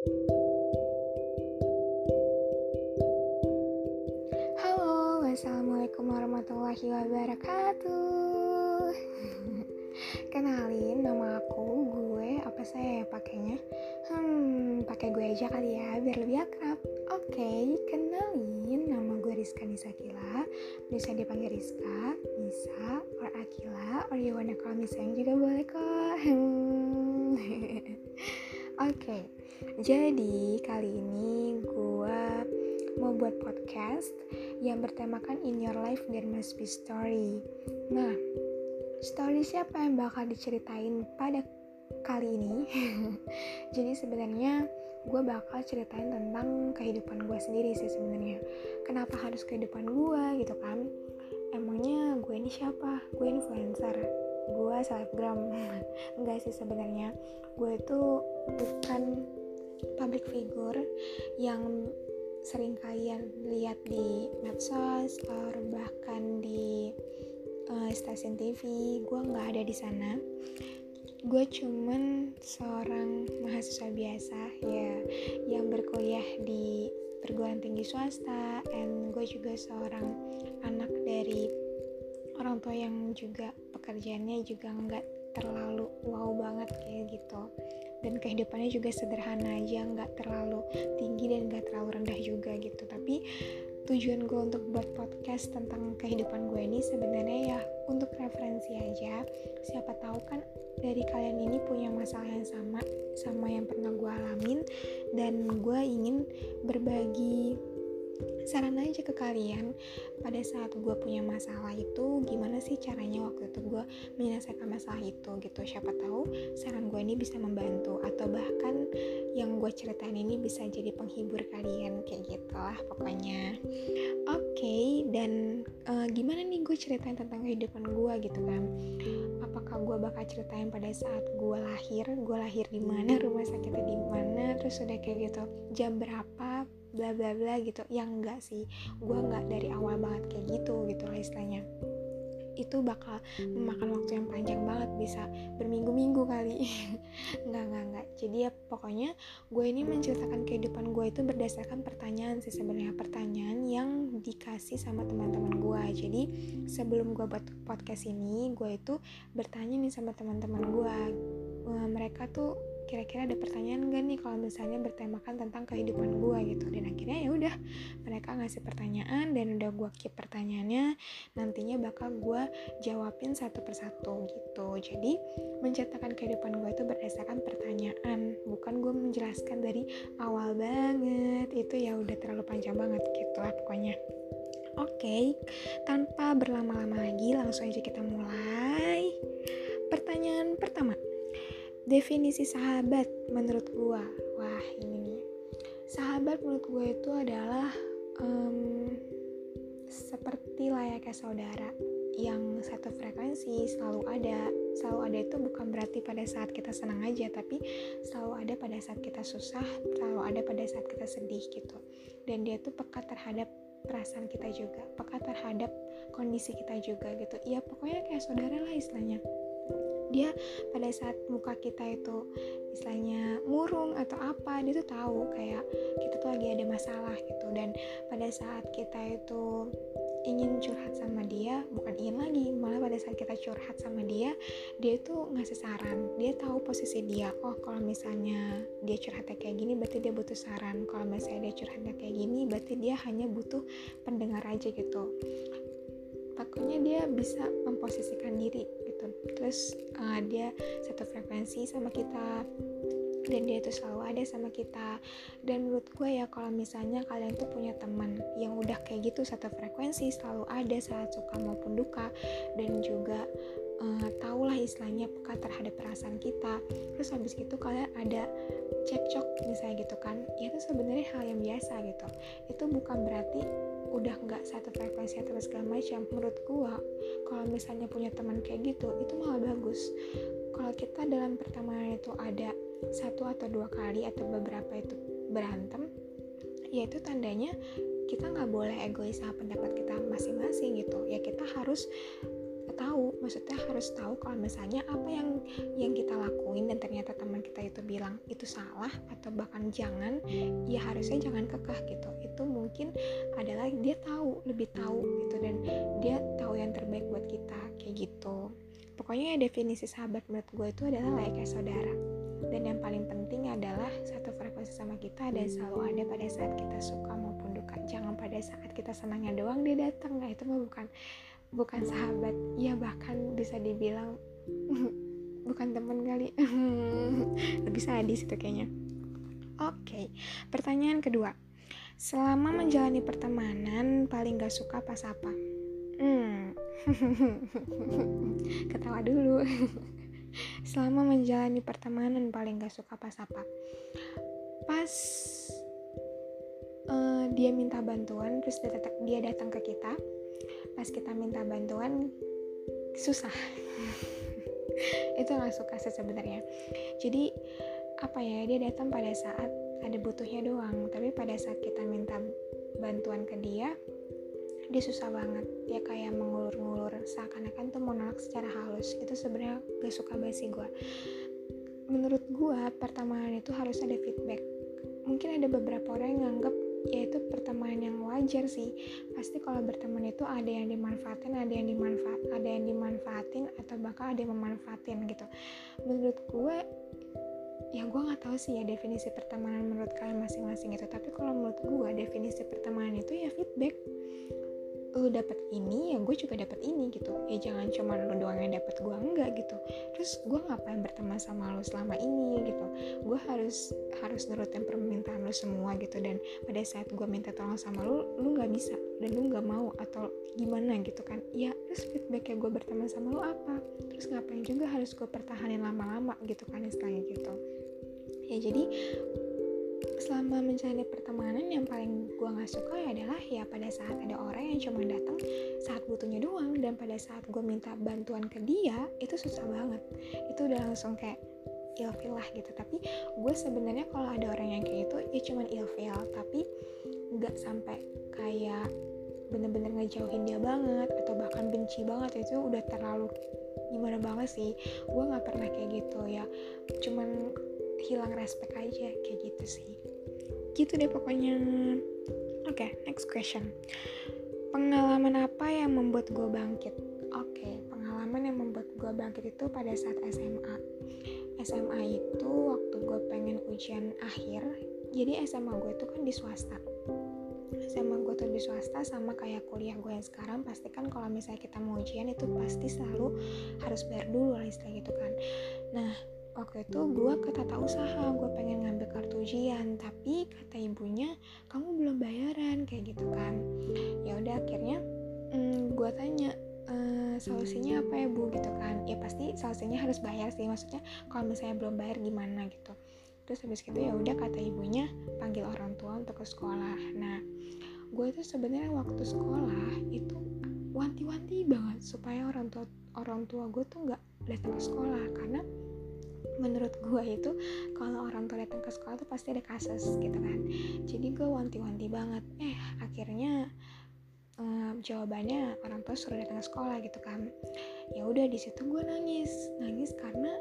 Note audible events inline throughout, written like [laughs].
Halo, Wassalamualaikum warahmatullahi wabarakatuh. [laughs] Kenalin, nama aku, gue, apa saya ya pakainya? Hmm, pakai gue aja kali ya, biar lebih akrab. Oke, kenalin, nama gue Rizka Nisakila. Bisa dipanggil Rizka, Nisa, or Akila, or you wanna call me sayang juga boleh kok. [laughs] Oke, jadi kali ini gue mau buat podcast yang bertemakan In Your Life There Must Be Story. Nah, story siapa yang bakal diceritain pada kali ini? [laughs] jadi sebenarnya gue bakal ceritain tentang kehidupan gue sendiri sih sebenarnya. Kenapa harus kehidupan gue gitu kan? Emangnya gue ini siapa? Gue influencer gue selebgram [laughs] enggak sih sebenarnya gue itu bukan public figure yang sering kalian lihat di medsos atau bahkan di uh, stasiun TV gue nggak ada di sana. Gue cuman seorang mahasiswa biasa ya yang berkuliah di perguruan tinggi swasta. And gue juga seorang anak dari orang tua yang juga pekerjaannya juga nggak terlalu wow banget kayak gitu dan kehidupannya juga sederhana aja nggak terlalu tinggi dan nggak terlalu rendah juga gitu. Tapi tujuan gue untuk buat podcast tentang kehidupan gue ini sebenarnya ya untuk referensi aja. Siapa tahu kan dari kalian ini punya masalah yang sama sama yang pernah gue alamin. Dan gue ingin berbagi saran aja ke kalian pada saat gue punya masalah itu gimana sih caranya waktu itu gue menyelesaikan masalah itu gitu. Siapa tahu saran gue ini bisa membantu atau bahkan yang gue ceritain ini bisa jadi penghibur kalian kayak gitu lah pokoknya. Oke okay, dan uh, gimana nih gue ceritain tentang kehidupan gue gitu kan? Apakah gue bakal ceritain pada saat gue lahir? Gue lahir di mana? Rumah sakitnya di mana? Terus udah kayak gitu jam berapa bla bla bla gitu. Yang enggak sih. Gue nggak dari awal banget kayak gitu gitu lah istilahnya. Itu bakal memakan waktu yang panjang banget bisa berminggu-minggu kali. [laughs] Nggak nggak nggak jadi ya pokoknya gue ini menceritakan kehidupan gue itu berdasarkan pertanyaan sih sebenarnya. Pertanyaan yang dikasih sama teman-teman gue jadi sebelum gue buat podcast ini gue itu bertanya nih sama teman-teman gue mereka tuh kira-kira ada pertanyaan gak nih kalau misalnya bertemakan tentang kehidupan gue gitu? Dan akhirnya ya udah mereka ngasih pertanyaan dan udah gue keep pertanyaannya nantinya bakal gue jawabin satu persatu gitu. Jadi menceritakan kehidupan gue itu berdasarkan pertanyaan bukan gue menjelaskan dari awal banget. Itu ya udah terlalu panjang banget gitu lah pokoknya. Oke, okay, tanpa berlama-lama lagi, langsung aja kita mulai. Pertanyaan pertama, definisi sahabat menurut gue wah ini nih. Sahabat menurut gue itu adalah um, seperti layaknya saudara yang satu frekuensi selalu ada. Selalu ada itu bukan berarti pada saat kita senang aja tapi selalu ada pada saat kita susah selalu ada pada saat kita sedih gitu. Dan dia tuh peka terhadap perasaan kita juga peka terhadap kondisi kita juga gitu. Ya pokoknya kayak saudara lah istilahnya dia pada saat muka kita itu misalnya murung atau apa dia tuh tahu kayak kita tuh lagi ada masalah gitu. Dan pada saat kita itu ingin curhat sama dia bukan ingin lagi malah pada saat kita curhat sama dia dia tuh ngasih saran. Dia tahu posisi dia oh kalau misalnya dia curhatnya kayak gini berarti dia butuh saran. Kalau misalnya dia curhatnya kayak gini berarti dia hanya butuh pendengar aja gitu. Takutnya dia bisa memposisikan diri gitu. Terus uh, dia satu frekuensi sama kita. Dan dia itu selalu ada sama kita. Dan menurut gue ya kalau misalnya kalian tuh punya teman yang udah kayak gitu satu frekuensi selalu ada saat suka maupun duka. Dan juga uh, tahulah istilahnya peka terhadap perasaan kita. Terus habis itu kalian ada cekcok misalnya gitu kan. Ya itu sebenarnya hal yang biasa gitu. Itu bukan berarti udah nggak satu frekuensi atau segala macam menurut gua kalau misalnya punya teman kayak gitu itu malah bagus. Kalau kita dalam pertemanan itu ada satu atau dua kali atau beberapa itu berantem ya itu tandanya kita nggak boleh egois sama pendapat kita masing-masing gitu. Ya kita harus tahu maksudnya harus tahu kalau misalnya apa yang yang kita lakuin dan ternyata teman kita itu bilang itu salah atau bahkan jangan ya harusnya jangan kekeh gitu. Itu mungkin adalah dia tahu lebih tahu gitu dan dia tahu yang terbaik buat kita kayak gitu. Pokoknya ya definisi sahabat menurut gue itu adalah layaknya saudara. Dan yang paling penting adalah satu frekuensi sama kita dan selalu ada pada saat kita suka maupun duka. Jangan pada saat kita senangnya doang dia datang. Nah itu mah bukan bukan sahabat ya bahkan bisa dibilang [laughs] bukan temen kali. [laughs] Lebih sadis itu kayaknya. Oke okay. pertanyaan kedua. Selama menjalani pertemanan paling gak suka pas apa? Hmm. [laughs] Ketawa dulu. Selama menjalani pertemanan paling gak suka pas apa? Pas uh, dia minta bantuan terus dia datang ke kita pas kita minta bantuan susah. [laughs] Itu nggak suka sih sebenarnya. Jadi apa ya dia datang pada saat ada butuhnya doang. Tapi pada saat kita minta bantuan ke dia dia susah banget. Dia kayak mengulur-ngulur. Seakan-akan tuh mau nolak secara halus. Itu sebenarnya gak suka basi gue menurut gue pertemanan itu harus ada feedback. Mungkin ada beberapa orang yang yaitu pertemanan yang wajar sih. Pasti kalau berteman itu ada yang dimanfaatin ada yang dimanfaat ada yang dimanfaatin atau bahkan ada yang memanfaatin gitu. Menurut gue ya gue nggak tahu sih ya definisi pertemanan menurut kalian masing-masing itu. Tapi kalau menurut gue definisi pertemanan itu ya feedback lu dapet ini ya gue juga dapet ini gitu. Ya jangan cuma lu doang yang dapet gue enggak gitu. Terus gue ngapain berteman sama lu selama ini gitu? Gue harus harus nurutin permintaan lu semua gitu. Dan pada saat gue minta tolong sama lu lu nggak bisa dan lu nggak mau atau gimana gitu kan? Ya terus feedbacknya gue berteman sama lu apa? Terus ngapain juga harus gue pertahanin lama-lama gitu kan istilahnya gitu. Ya jadi selama menjalani pertemanan yang paling gue nggak suka adalah ya pada saat ada orang yang cuma datang saat butuhnya doang dan pada saat gue minta bantuan ke dia itu susah banget. Itu udah langsung kayak ilfil lah gitu. Tapi gue sebenarnya kalau ada orang yang kayak itu ya cuman ilfil. Tapi nggak sampai kayak bener-bener ngejauhin dia banget atau bahkan benci banget. Itu udah terlalu gimana banget sih. Gue nggak pernah kayak gitu ya. Cuman hilang respect aja kayak gitu sih. Gitu deh pokoknya. Oke okay, next question. Pengalaman apa yang membuat gue bangkit? Oke okay, pengalaman yang membuat gue bangkit itu pada saat SMA SMA itu waktu gue pengen ujian akhir jadi SMA gue itu kan di swasta. SMA gue tuh di swasta sama kayak kuliah gue yang sekarang pasti kan kalau misalnya kita mau ujian itu pasti selalu harus bayar dulu lah istilah gitu kan. Nah waktu itu gue ke tata usaha gue pengen ngambil kartu ujian tapi kata ibunya kamu belum bayaran kayak gitu kan. Ya udah akhirnya hmm, gue tanya e, solusinya apa ya bu? Gitu kan. Ya pasti solusinya harus bayar sih maksudnya kalau misalnya belum bayar gimana gitu. Terus habis gitu ya udah kata ibunya panggil orang tua untuk ke sekolah. Nah gue itu sebenarnya waktu sekolah itu wanti-wanti banget supaya orang tua orang tua gue tuh nggak datang ke sekolah karena menurut gue itu kalau orang tua datang ke sekolah tuh pasti ada kasus gitu kan. Jadi gue wanti-wanti banget. Eh akhirnya um, jawabannya orang tua suruh datang ke sekolah gitu kan. Ya udah di situ gue nangis. Nangis karena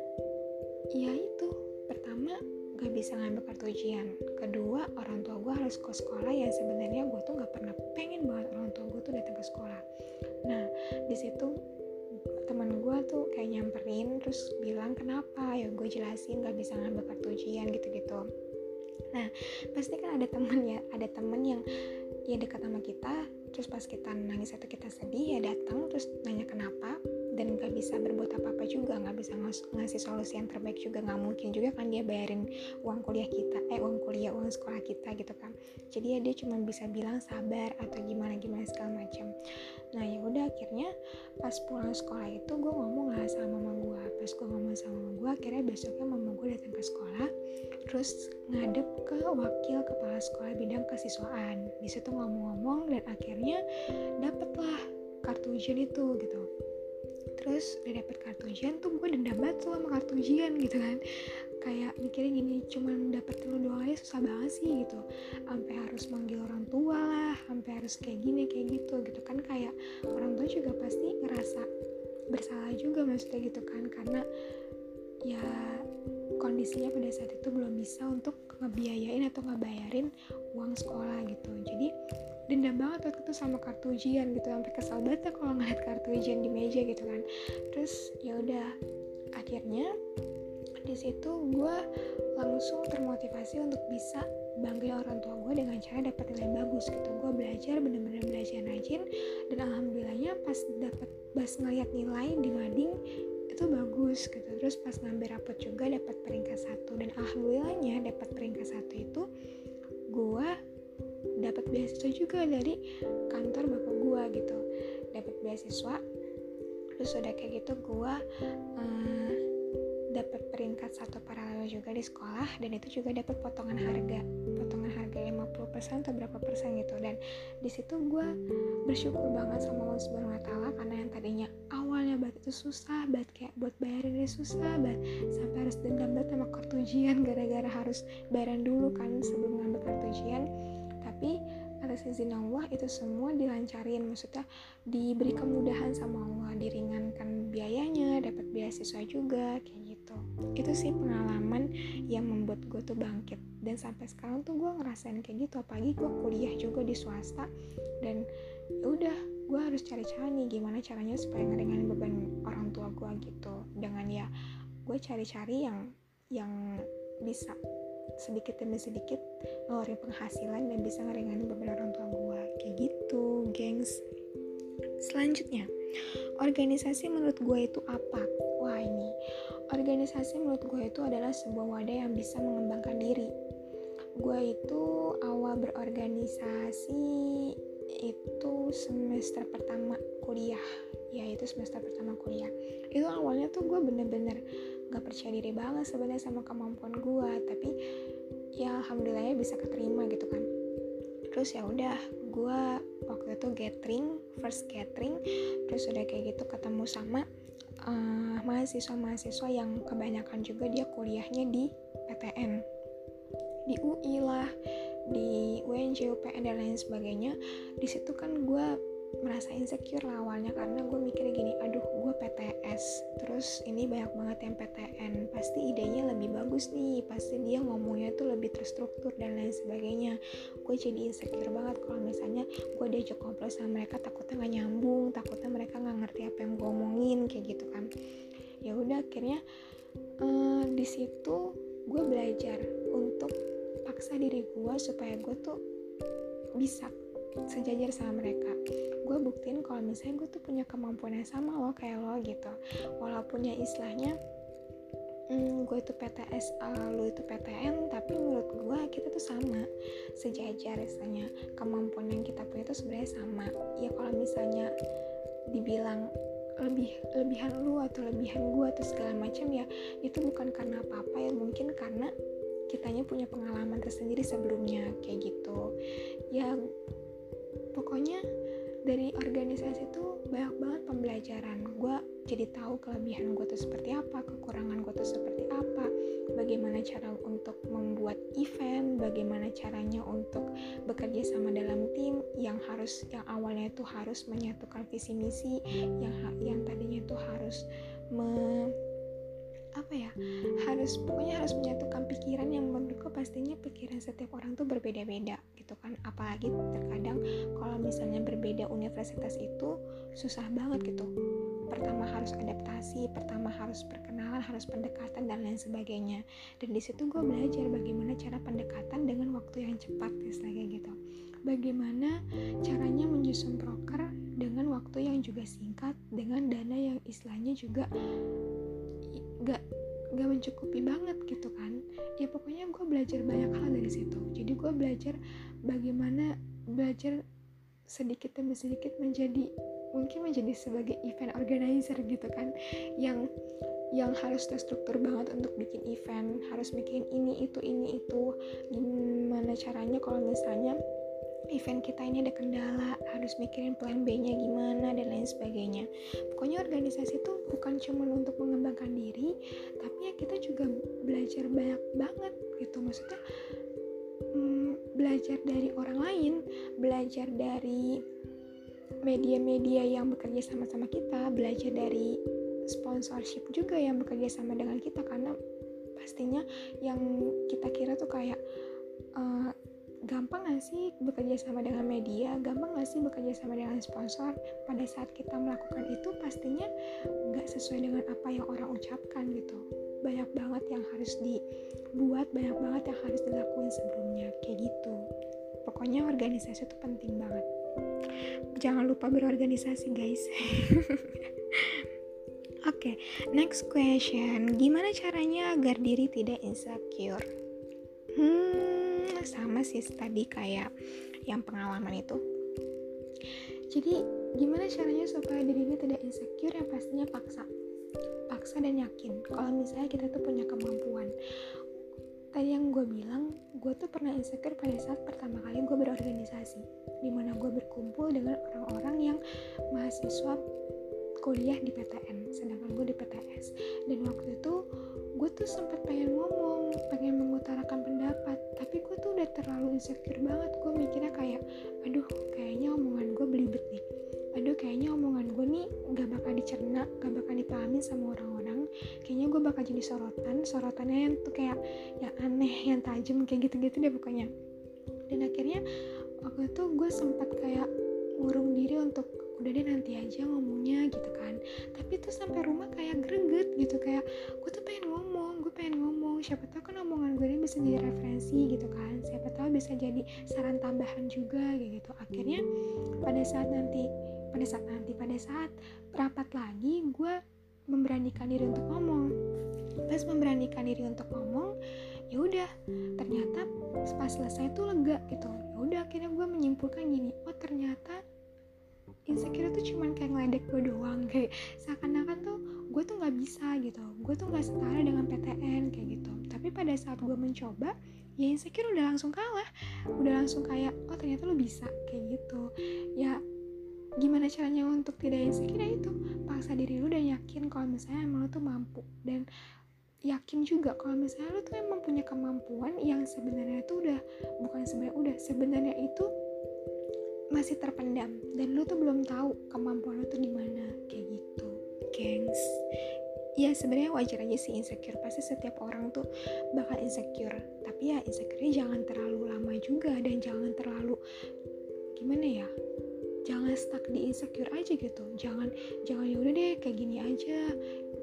ya itu pertama gak bisa ngambil kartu ujian kedua orang tua gue harus ke sekolah yang sebenarnya gue tuh gak pernah pengen banget orang tua gue tuh datang ke sekolah. Nah di situ teman gue tuh kayak nyamperin terus bilang kenapa? Ya gue jelasin gak bisa ngambil kartu ujian gitu-gitu. Nah pasti kan ada temen ya ada temen yang ya dekat sama kita terus pas kita nangis atau kita sedih ya datang terus nanya kenapa dan gak bisa berbuat apa-apa juga nggak bisa ngas ngasih solusi yang terbaik juga nggak mungkin juga kan dia bayarin uang kuliah kita eh uang kuliah uang sekolah kita gitu kan. Jadi ya dia cuma bisa bilang sabar atau gimana gimana segala macam. Nah ya udah akhirnya pas pulang sekolah itu gue ngomong lah sama mama gue pas gue ngomong sama mama gue akhirnya besoknya mama gue datang ke sekolah terus ngadep ke wakil kepala sekolah bidang kesiswaan. Di situ ngomong-ngomong dan akhirnya dapetlah kartu ujian itu gitu terus udah dapet kartu ujian tuh gue dendam banget sama kartu ujian gitu kan. Kayak mikirnya gini cuman dapet telur doang aja susah banget sih gitu. Sampai harus manggil orang tua lah sampai harus kayak gini kayak gitu gitu kan. Kayak orang tua juga pasti ngerasa bersalah juga maksudnya gitu kan. Karena ya kondisinya pada saat itu belum bisa untuk ngebiayain atau ngebayarin uang sekolah gitu. Jadi dendam banget waktu itu sama kartu ujian gitu sampai kesal banget ya kalau ngeliat kartu ujian di meja gitu kan. Terus ya udah akhirnya di situ gue langsung termotivasi untuk bisa banggain orang tua gue dengan cara dapat nilai bagus gitu. Gue belajar bener-bener belajar rajin dan alhamdulillahnya pas dapat pas ngeliat nilai di mading itu bagus gitu. Terus pas ngambil rapot juga dapat peringkat satu dan alhamdulillahnya dapat peringkat satu itu gue dapat beasiswa juga dari kantor bapak gue gitu. Dapat beasiswa terus udah kayak gitu gue uh, dapat peringkat satu paralel juga di sekolah dan itu juga dapat potongan harga potongan harga 50% atau berapa persen gitu. Dan di situ gue bersyukur banget sama Allah Subhanahu Wa Taala karena yang tadinya awalnya banget itu susah banget kayak buat bayarinnya susah banget sampai harus dendam banget sama kartu ujian gara-gara harus bayaran dulu kan sebelum ngambil kartu ujian tapi atas izin Allah itu semua dilancarin. Maksudnya diberi kemudahan sama Allah diringankan biayanya dapat beasiswa juga kayak gitu. Itu sih pengalaman yang membuat gue tuh bangkit. Dan sampai sekarang tuh gue ngerasain kayak gitu. Apalagi gue kuliah juga di swasta. Dan ya udah gue harus cari cara nih gimana caranya supaya ngeringanin beban orang tua gue gitu. Dengan ya gue cari-cari yang yang bisa sedikit demi sedikit ngeluarin penghasilan dan bisa ngeringanin beban orang tua gue kayak gitu gengs. Selanjutnya organisasi menurut gue itu apa? Wah ini. Organisasi menurut gue itu adalah sebuah wadah yang bisa mengembangkan diri. Gue itu awal berorganisasi itu semester pertama kuliah. Ya itu semester pertama kuliah. Itu awalnya tuh gue bener-bener gak percaya diri banget sebenarnya sama kemampuan gue tapi ya alhamdulillahnya bisa keterima gitu kan. Terus ya udah gue waktu itu gathering first gathering terus udah kayak gitu ketemu sama uh, mahasiswa-mahasiswa yang kebanyakan juga dia kuliahnya di PTN di UI lah di UNJ, UPN dan lain sebagainya. Di situ kan gue merasa insecure lah awalnya karena gue mikirnya gini aduh gue PTS terus ini banyak banget yang PTN pasti idenya lebih bagus nih pasti dia ngomongnya tuh lebih terstruktur dan lain sebagainya. Gue jadi insecure banget kalau misalnya gue diajak ngobrol sama mereka takutnya nggak nyambung takutnya mereka nggak ngerti apa yang gue omongin kayak gitu kan. Ya udah akhirnya uh, di situ gue belajar untuk paksa diri gue supaya gue tuh bisa sejajar sama mereka gue buktiin kalau misalnya gue tuh punya kemampuan yang sama loh kayak lo gitu. Walaupun ya istilahnya hmm, gue itu PTS uh, lo itu PTN tapi menurut gue kita tuh sama. Sejajar istilahnya kemampuan yang kita punya itu sebenarnya sama. Ya kalau misalnya dibilang lebih lebihan lu atau lebihan gue atau segala macam ya itu bukan karena apa-apa ya mungkin karena kitanya punya pengalaman tersendiri sebelumnya kayak gitu. Ya pokoknya dari organisasi itu banyak banget pembelajaran. Gue jadi tahu kelebihan gue tuh seperti apa kekurangan gue tuh seperti apa bagaimana cara untuk membuat event bagaimana caranya untuk bekerja sama dalam tim yang harus yang awalnya itu harus menyatukan visi misi yang yang tadinya itu harus me, apa ya harus pokoknya harus menyatukan pikiran yang menurutku pastinya pikiran setiap orang tuh berbeda-beda gitu kan. Apalagi terkadang kalau misalnya berbeda universitas itu susah banget gitu. Pertama harus adaptasi pertama harus perkenalan harus pendekatan dan lain sebagainya. Dan di situ gue belajar bagaimana cara pendekatan dengan waktu yang cepat istilahnya gitu. Bagaimana caranya menyusun proker dengan waktu yang juga singkat dengan dana yang istilahnya juga gak gak mencukupi banget gitu kan. Ya pokoknya gue belajar banyak hal dari situ. Jadi gue belajar bagaimana belajar sedikit demi sedikit menjadi mungkin menjadi sebagai event organizer gitu kan yang yang harus terstruktur banget untuk bikin event harus bikin ini itu ini itu. Gimana caranya kalau misalnya event kita ini ada kendala harus mikirin plan B nya gimana dan lain sebagainya. Pokoknya organisasi itu bukan cuma untuk mengembangkan diri tapi ya kita juga belajar banyak banget gitu. Maksudnya hmm, belajar dari orang lain belajar dari media-media yang bekerja sama-sama kita belajar dari sponsorship juga yang bekerja sama dengan kita karena pastinya yang kita kira tuh kayak uh, gampang gak sih bekerja sama dengan media? Gampang gak sih bekerja sama dengan sponsor? Pada saat kita melakukan itu pastinya nggak sesuai dengan apa yang orang ucapkan gitu banyak banget yang harus dibuat banyak banget yang harus dilakuin sebelumnya kayak gitu pokoknya organisasi itu penting banget jangan lupa berorganisasi guys [laughs] Oke, okay, next question. Gimana caranya agar diri tidak insecure? Hmm, sama sih tadi kayak yang pengalaman itu. Jadi, gimana caranya supaya dirinya tidak insecure? Yang pastinya paksa. Paksa dan yakin kalau misalnya kita tuh punya kemampuan. Tadi yang gue bilang, gue tuh pernah insecure pada saat pertama kali gue berorganisasi. Di mana gue berkumpul dengan orang-orang yang mahasiswa kuliah di PTN sedangkan gue di PTS dan waktu itu gue tuh sempat pengen ngomong pengen mengutarakan pendapat. Tapi gue tuh udah terlalu insecure banget. Gue mikirnya kayak aduh kayaknya omongan gue belibet nih. Aduh kayaknya omongan gue nih gak bakal dicerna gak bakal dipahami sama orang-orang kayaknya gue bakal jadi sorotan sorotannya yang tuh kayak yang aneh yang tajam kayak gitu-gitu deh pokoknya. Dan akhirnya waktu itu gue sempat kayak ngurung diri untuk udah deh nanti aja ngomongnya gitu kan. Tapi tuh sampai rumah kayak greget gitu kayak gue tuh pengen ngomong gue pengen ngomong. Siapa tahu kan omongan gue ini bisa jadi referensi gitu kan. Siapa tahu bisa jadi saran tambahan juga gitu. Akhirnya pada saat nanti pada saat nanti pada saat rapat lagi gue memberanikan diri untuk ngomong. Pas memberanikan diri untuk ngomong ya udah ternyata pas selesai tuh lega gitu. Ya udah akhirnya gue menyimpulkan gini oh ternyata insecure tuh cuman kayak ngeledek gue doang. Kayak seakan-akan tuh gue tuh nggak bisa gitu. Gue tuh nggak setara dengan PTN kayak gitu. Tapi pada saat gue mencoba ya insecure udah langsung kalah. Udah langsung kayak oh ternyata lo bisa. Kayak gitu. Ya gimana caranya untuk tidak insecure ya itu? Paksa diri lu dan yakin kalau misalnya emang lo tuh mampu. Dan yakin juga kalau misalnya lo tuh emang punya kemampuan yang sebenarnya itu udah bukan sebenarnya udah sebenarnya itu masih terpendam. Dan lu tuh belum tahu kemampuan lu tuh di mana kayak gitu. Gengs. Ya sebenarnya wajar aja sih insecure. Pasti setiap orang tuh bakal insecure. Tapi ya insecure jangan terlalu lama juga dan jangan terlalu gimana ya jangan stuck di insecure aja gitu. Jangan jangan yaudah deh kayak gini aja.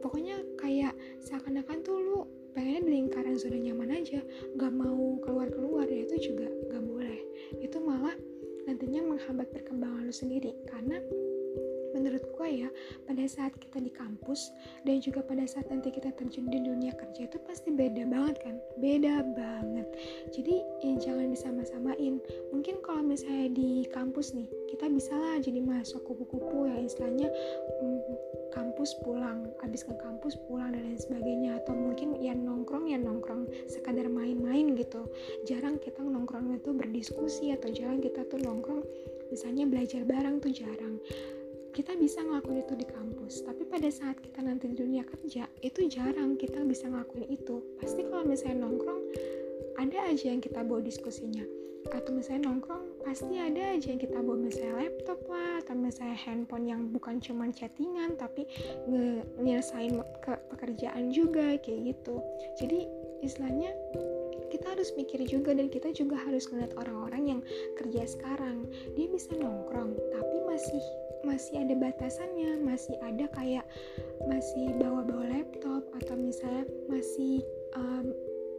Pokoknya kayak seakan-akan tuh lu pengennya di lingkaran zona nyaman aja. Gak mau keluar keluar ya itu juga gak boleh. Itu malah nantinya menghambat perkembangan lu sendiri. Karena menurut gue ya pada saat kita di kampus dan juga pada saat nanti kita terjun di dunia kerja itu pasti beda banget kan? Beda banget. Jadi ya jangan disama-samain. Mungkin kalau misalnya di kampus nih kita bisa lah jadi masuk kupu-kupu ya istilahnya hmm, kampus pulang habis ke kampus pulang dan lain sebagainya. Atau mungkin ya nongkrong ya nongkrong sekadar main-main gitu. Jarang kita nongkrong itu berdiskusi atau jarang kita tuh nongkrong misalnya belajar bareng tuh jarang kita bisa ngelakuin itu di kampus tapi pada saat kita nanti di dunia kerja itu jarang kita bisa ngelakuin itu. Pasti kalau misalnya nongkrong ada aja yang kita bawa diskusinya. Atau misalnya nongkrong pasti ada aja yang kita bawa misalnya laptop lah atau misalnya handphone yang bukan cuma chattingan tapi nyelesain ke pekerjaan juga kayak gitu. Jadi istilahnya kita harus mikir juga dan kita juga harus ngeliat orang-orang yang kerja sekarang. Dia bisa nongkrong tapi masih masih ada batasannya masih ada kayak masih bawa-bawa laptop atau misalnya masih um,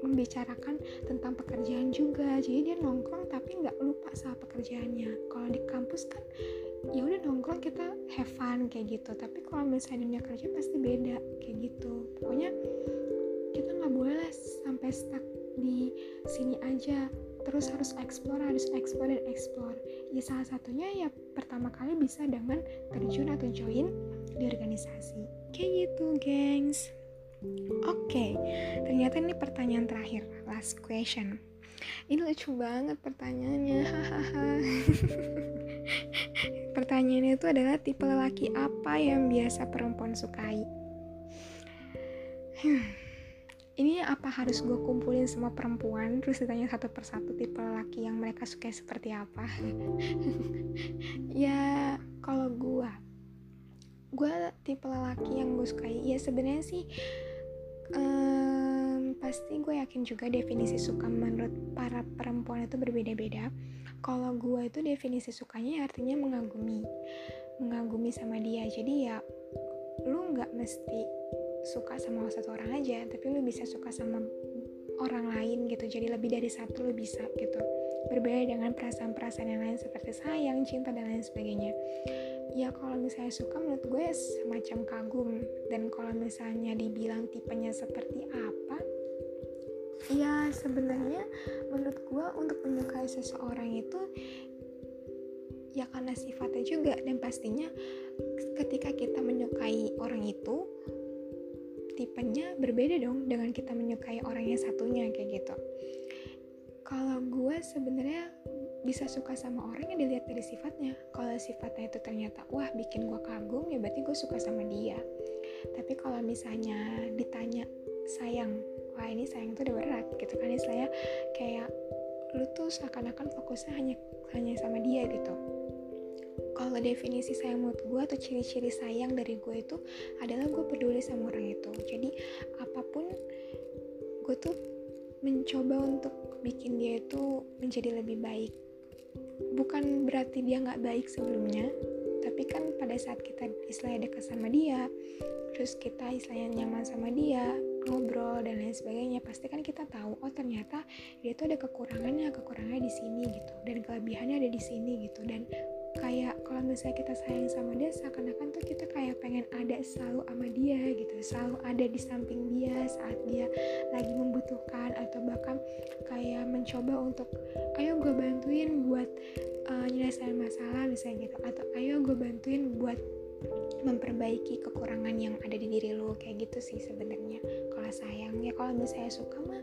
membicarakan tentang pekerjaan juga. Jadi dia nongkrong tapi nggak lupa sama pekerjaannya. Kalau di kampus kan ya udah nongkrong kita have fun kayak gitu. Tapi kalau misalnya dunia kerja pasti beda kayak gitu. Pokoknya kita nggak boleh sampai stuck di sini aja terus harus explore harus explore dan explore. Ya salah satunya ya pertama kali bisa dengan terjun atau join di organisasi. Kayak gitu gengs. Oke okay, ternyata ini pertanyaan terakhir last question. Ini lucu banget pertanyaannya. [laughs] Pertanyaannya itu adalah tipe lelaki apa yang biasa perempuan sukai ini apa harus gue kumpulin semua perempuan? Terus ditanya satu persatu tipe laki yang mereka suka seperti apa? [laughs] Ya kalau gue gue tipe laki yang gue sukai. Ya sebenarnya sih um, pasti gue yakin juga definisi suka menurut para perempuan itu berbeda-beda. Kalau gue itu definisi sukanya artinya mengagumi mengagumi sama dia. Jadi ya lu nggak mesti suka sama satu orang aja tapi lu bisa suka sama orang lain gitu. Jadi lebih dari satu lu bisa gitu. Berbeda dengan perasaan-perasaan yang lain seperti sayang, cinta dan lain sebagainya. Ya kalau misalnya suka menurut gue semacam kagum. Dan kalau misalnya dibilang tipenya seperti apa ya sebenarnya menurut gue untuk menyukai seseorang itu ya karena sifatnya juga. Dan pastinya ketika kita menyukai orang itu tipenya berbeda dong dengan kita menyukai orang yang satunya kayak gitu. Kalau gue sebenarnya bisa suka sama orang yang dilihat dari sifatnya. Kalau sifatnya itu ternyata wah bikin gue kagum ya berarti gue suka sama dia. Tapi kalau misalnya ditanya sayang wah ini sayang tuh udah berat gitu kan istilahnya kayak lu tuh seakan-akan fokusnya hanya hanya sama dia gitu kalau definisi sayang menurut gue atau ciri-ciri sayang dari gue itu adalah gue peduli sama orang itu. Jadi apa pun gue tuh mencoba untuk bikin dia itu menjadi lebih baik. Bukan berarti dia nggak baik sebelumnya tapi kan pada saat kita istilahnya dekat sama dia terus kita istilahnya nyaman sama dia ngobrol dan lain sebagainya pasti kan kita tahu oh ternyata dia tuh ada kekurangannya kekurangannya di sini gitu. Dan kelebihannya ada di sini gitu. Dan kayak kalau misalnya kita sayang sama dia seakan-akan tuh kita kayak pengen ada selalu sama dia gitu selalu ada di samping dia saat dia lagi membutuhkan atau bahkan kayak mencoba untuk ayo gue bantuin buat uh, nyelesain masalah misalnya gitu atau ayo gue bantuin buat memperbaiki kekurangan yang ada di diri lo kayak gitu sih sebenarnya. Kalau sayang ya kalau misalnya suka mah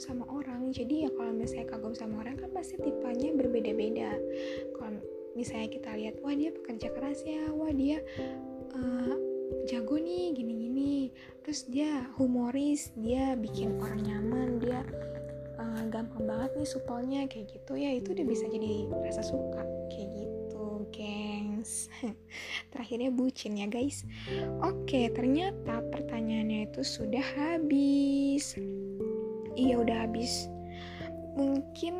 sama orang. Jadi ya kalau misalnya kagum sama orang kan pasti tipenya berbeda-beda. Kalau misalnya kita lihat wah dia pekerja keras ya. Wah dia uh, jago nih gini-gini. Terus dia humoris dia bikin orang nyaman dia uh, gampang banget nih supelnya kayak gitu. Ya itu udah bisa jadi rasa suka kayak gitu gengs. [laughs] Terakhirnya bucin ya guys. Oke ternyata pertanyaannya itu sudah habis iya udah habis. Mungkin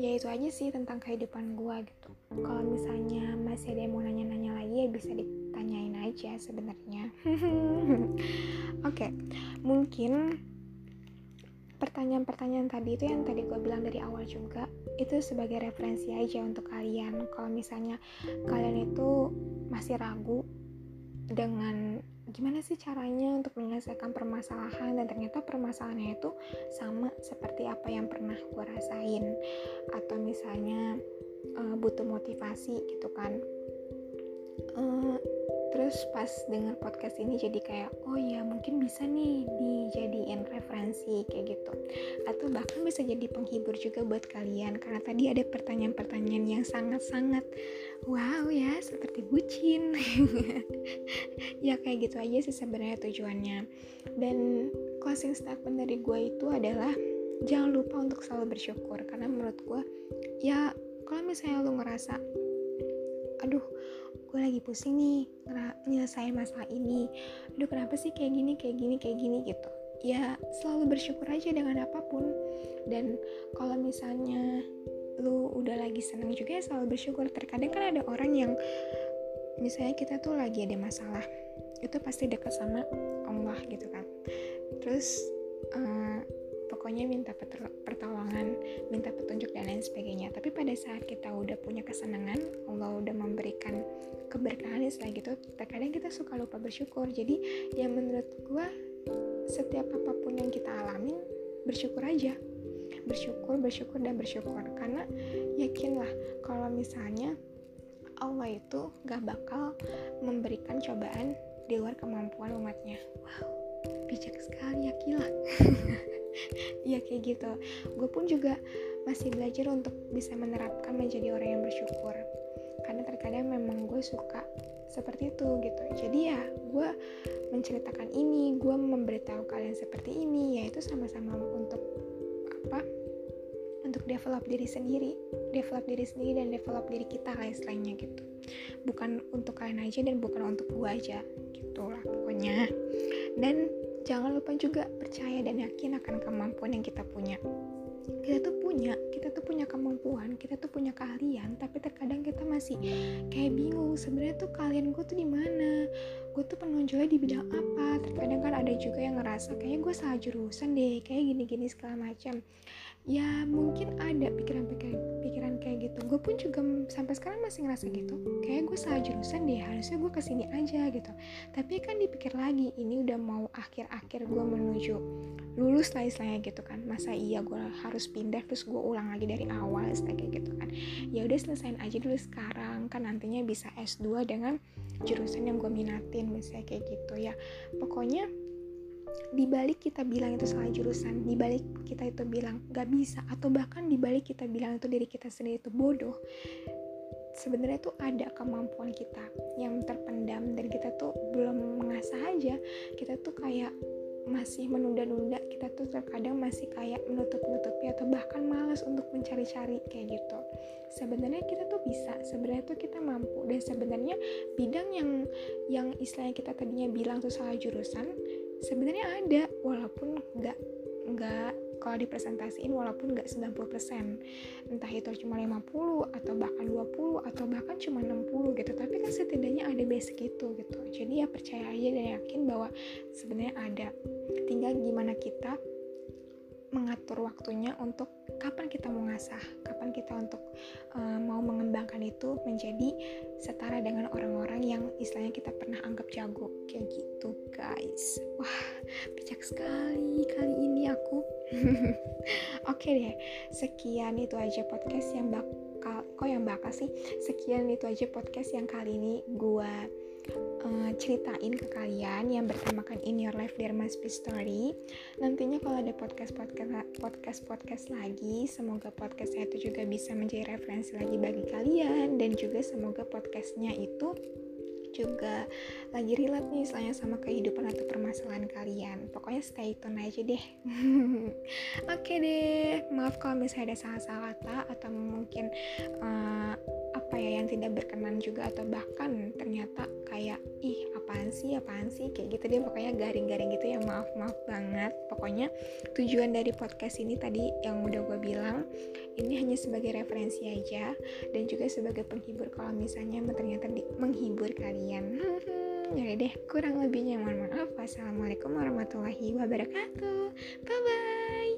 ya itu aja sih tentang kehidupan gue gitu. Kalau misalnya masih ada yang mau nanya-nanya lagi ya bisa ditanyain aja sebenarnya. [laughs] Oke okay. mungkin pertanyaan-pertanyaan tadi itu yang tadi gue bilang dari awal juga itu sebagai referensi aja untuk kalian. Kalau misalnya kalian itu masih ragu dengan gimana sih caranya untuk menyelesaikan permasalahan? Dan ternyata permasalahannya itu sama seperti apa yang pernah gue rasain. Atau misalnya uh, butuh motivasi gitu kan. Uh, terus pas dengar podcast ini jadi kayak oh ya mungkin bisa nih dijadiin referensi kayak gitu. Atau bahkan bisa jadi penghibur juga buat kalian karena tadi ada pertanyaan-pertanyaan yang sangat-sangat wow ya seperti bucin. [laughs] Ya kayak gitu aja sih sebenarnya tujuannya. Dan closing statement dari gue itu adalah jangan lupa untuk selalu bersyukur karena menurut gue ya kalau misalnya lu ngerasa aduh gue lagi pusing nih nyelesain masalah ini. Aduh kenapa sih kayak gini kayak gini kayak gini? Gitu. Ya selalu bersyukur aja dengan apa pun. Dan kalau misalnya lu udah lagi seneng juga ya selalu bersyukur. Terkadang kan ada orang yang misalnya kita tuh lagi ada masalah itu pasti dekat sama Allah gitu kan. Terus uh, pokoknya minta pertolongan minta petunjuk dan lain sebagainya. Tapi pada saat kita udah punya kesenangan Allah udah memberikan keberkahan setelah gitu terkadang kita suka lupa bersyukur. Jadi ya menurut gue setiap apa pun yang kita alamin bersyukur aja. Bersyukur bersyukur dan bersyukur. Karena yakinlah kalau misalnya Allah itu gak bakal memberikan cobaan di luar kemampuan umatnya. Wow bijak sekali ya kila [laughs] [laughs] ya kayak gitu. Gue pun juga masih belajar untuk bisa menerapkan menjadi orang yang bersyukur. Karena terkadang memang gue suka seperti itu gitu. Jadi ya gue menceritakan ini gue memberitahu kalian seperti ini yaitu sama-sama untuk apa untuk develop diri sendiri develop diri sendiri dan develop diri kita lah istilahnya gitu. Bukan untuk kalian aja dan bukan untuk gue aja gitu lah pokoknya. Dan jangan lupa juga percaya dan yakin akan kemampuan yang kita punya kita tuh punya kita tuh punya kemampuan kita tuh punya keahlian tapi terkadang kita masih kayak bingung sebenarnya tuh kalian gue tuh di mana? Gue tuh penonjolnya di bidang apa? Terkadang kan ada juga yang ngerasa kayak gue salah jurusan deh kayak gini-gini segala macam. Ya mungkin ada pikiran-pikiran pikiran kayak gitu. Gue pun juga sampai sekarang masih ngerasa gitu. Kayak gue salah jurusan deh harusnya gue ke sini aja gitu. Tapi kan dipikir lagi ini udah mau akhir-akhir gue menuju lulus lah istilahnya gitu kan. Masa iya gue harus pindah terus gue ulang lagi dari awal kayak gitu kan. Ya udah selesain aja dulu sekarang. Kan nantinya bisa S2 dengan jurusan yang gue minatin misalnya kayak gitu ya. Pokoknya dibalik kita bilang itu salah jurusan, dibalik kita itu bilang gak bisa, atau bahkan dibalik kita bilang itu diri kita sendiri itu bodoh, sebenarnya tuh ada kemampuan kita yang terpendam dan kita tuh belum mengasah aja, kita tuh kayak masih menunda-nunda kita tuh terkadang masih kayak menutup-nutupi atau bahkan malas untuk mencari-cari kayak gitu. Sebenarnya kita tuh bisa sebenarnya tuh kita mampu. Dan sebenarnya bidang yang yang istilahnya kita tadinya bilang tuh salah jurusan sebenarnya ada walaupun nggak nggak kalau dipresentasiin walaupun nggak 90% entah itu cuma 50 atau bahkan 20 atau bahkan cuma 60 gitu. Tapi kan setidaknya ada basic itu gitu. Jadi ya percaya aja dan yakin bahwa sebenarnya ada. Tinggal gimana kita mengatur waktunya untuk kapan kita mau ngasah, kapan kita untuk uh, mau mengembangkan itu menjadi setara dengan orang-orang yang istilahnya kita pernah anggap jago kayak gitu guys. Wah bijak sekali kali ini aku. [laughs] Oke okay deh, sekian itu aja podcast yang bakal kok yang bakal sih. Sekian itu aja podcast yang kali ini gua uh, ceritain ke kalian yang bertemakan In Your Life There Must Be Story. Nantinya kalau ada podcast podcast podcast podcast lagi, semoga podcastnya itu juga bisa menjadi referensi lagi bagi kalian dan juga semoga podcastnya itu juga lagi relate nih soalnya sama kehidupan atau permasalahan kalian. Pokoknya stay tune aja deh. [laughs] Oke okay deh maaf kalau misalnya ada salah-salah kata atau mungkin uh, apa ya yang tidak berkenan juga atau bahkan ternyata kayak ih apaan sih apaan sih? Kayak gitu deh pokoknya garing-garing gitu ya maaf maaf banget. Pokoknya tujuan dari podcast ini tadi yang udah gue bilang ini hanya sebagai referensi aja dan juga sebagai penghibur. Kalau misalnya ternyata menghibur kalian [laughs] ya deh kurang lebihnya mohon maaf. Wassalamualaikum warahmatullahi wabarakatuh. Bye bye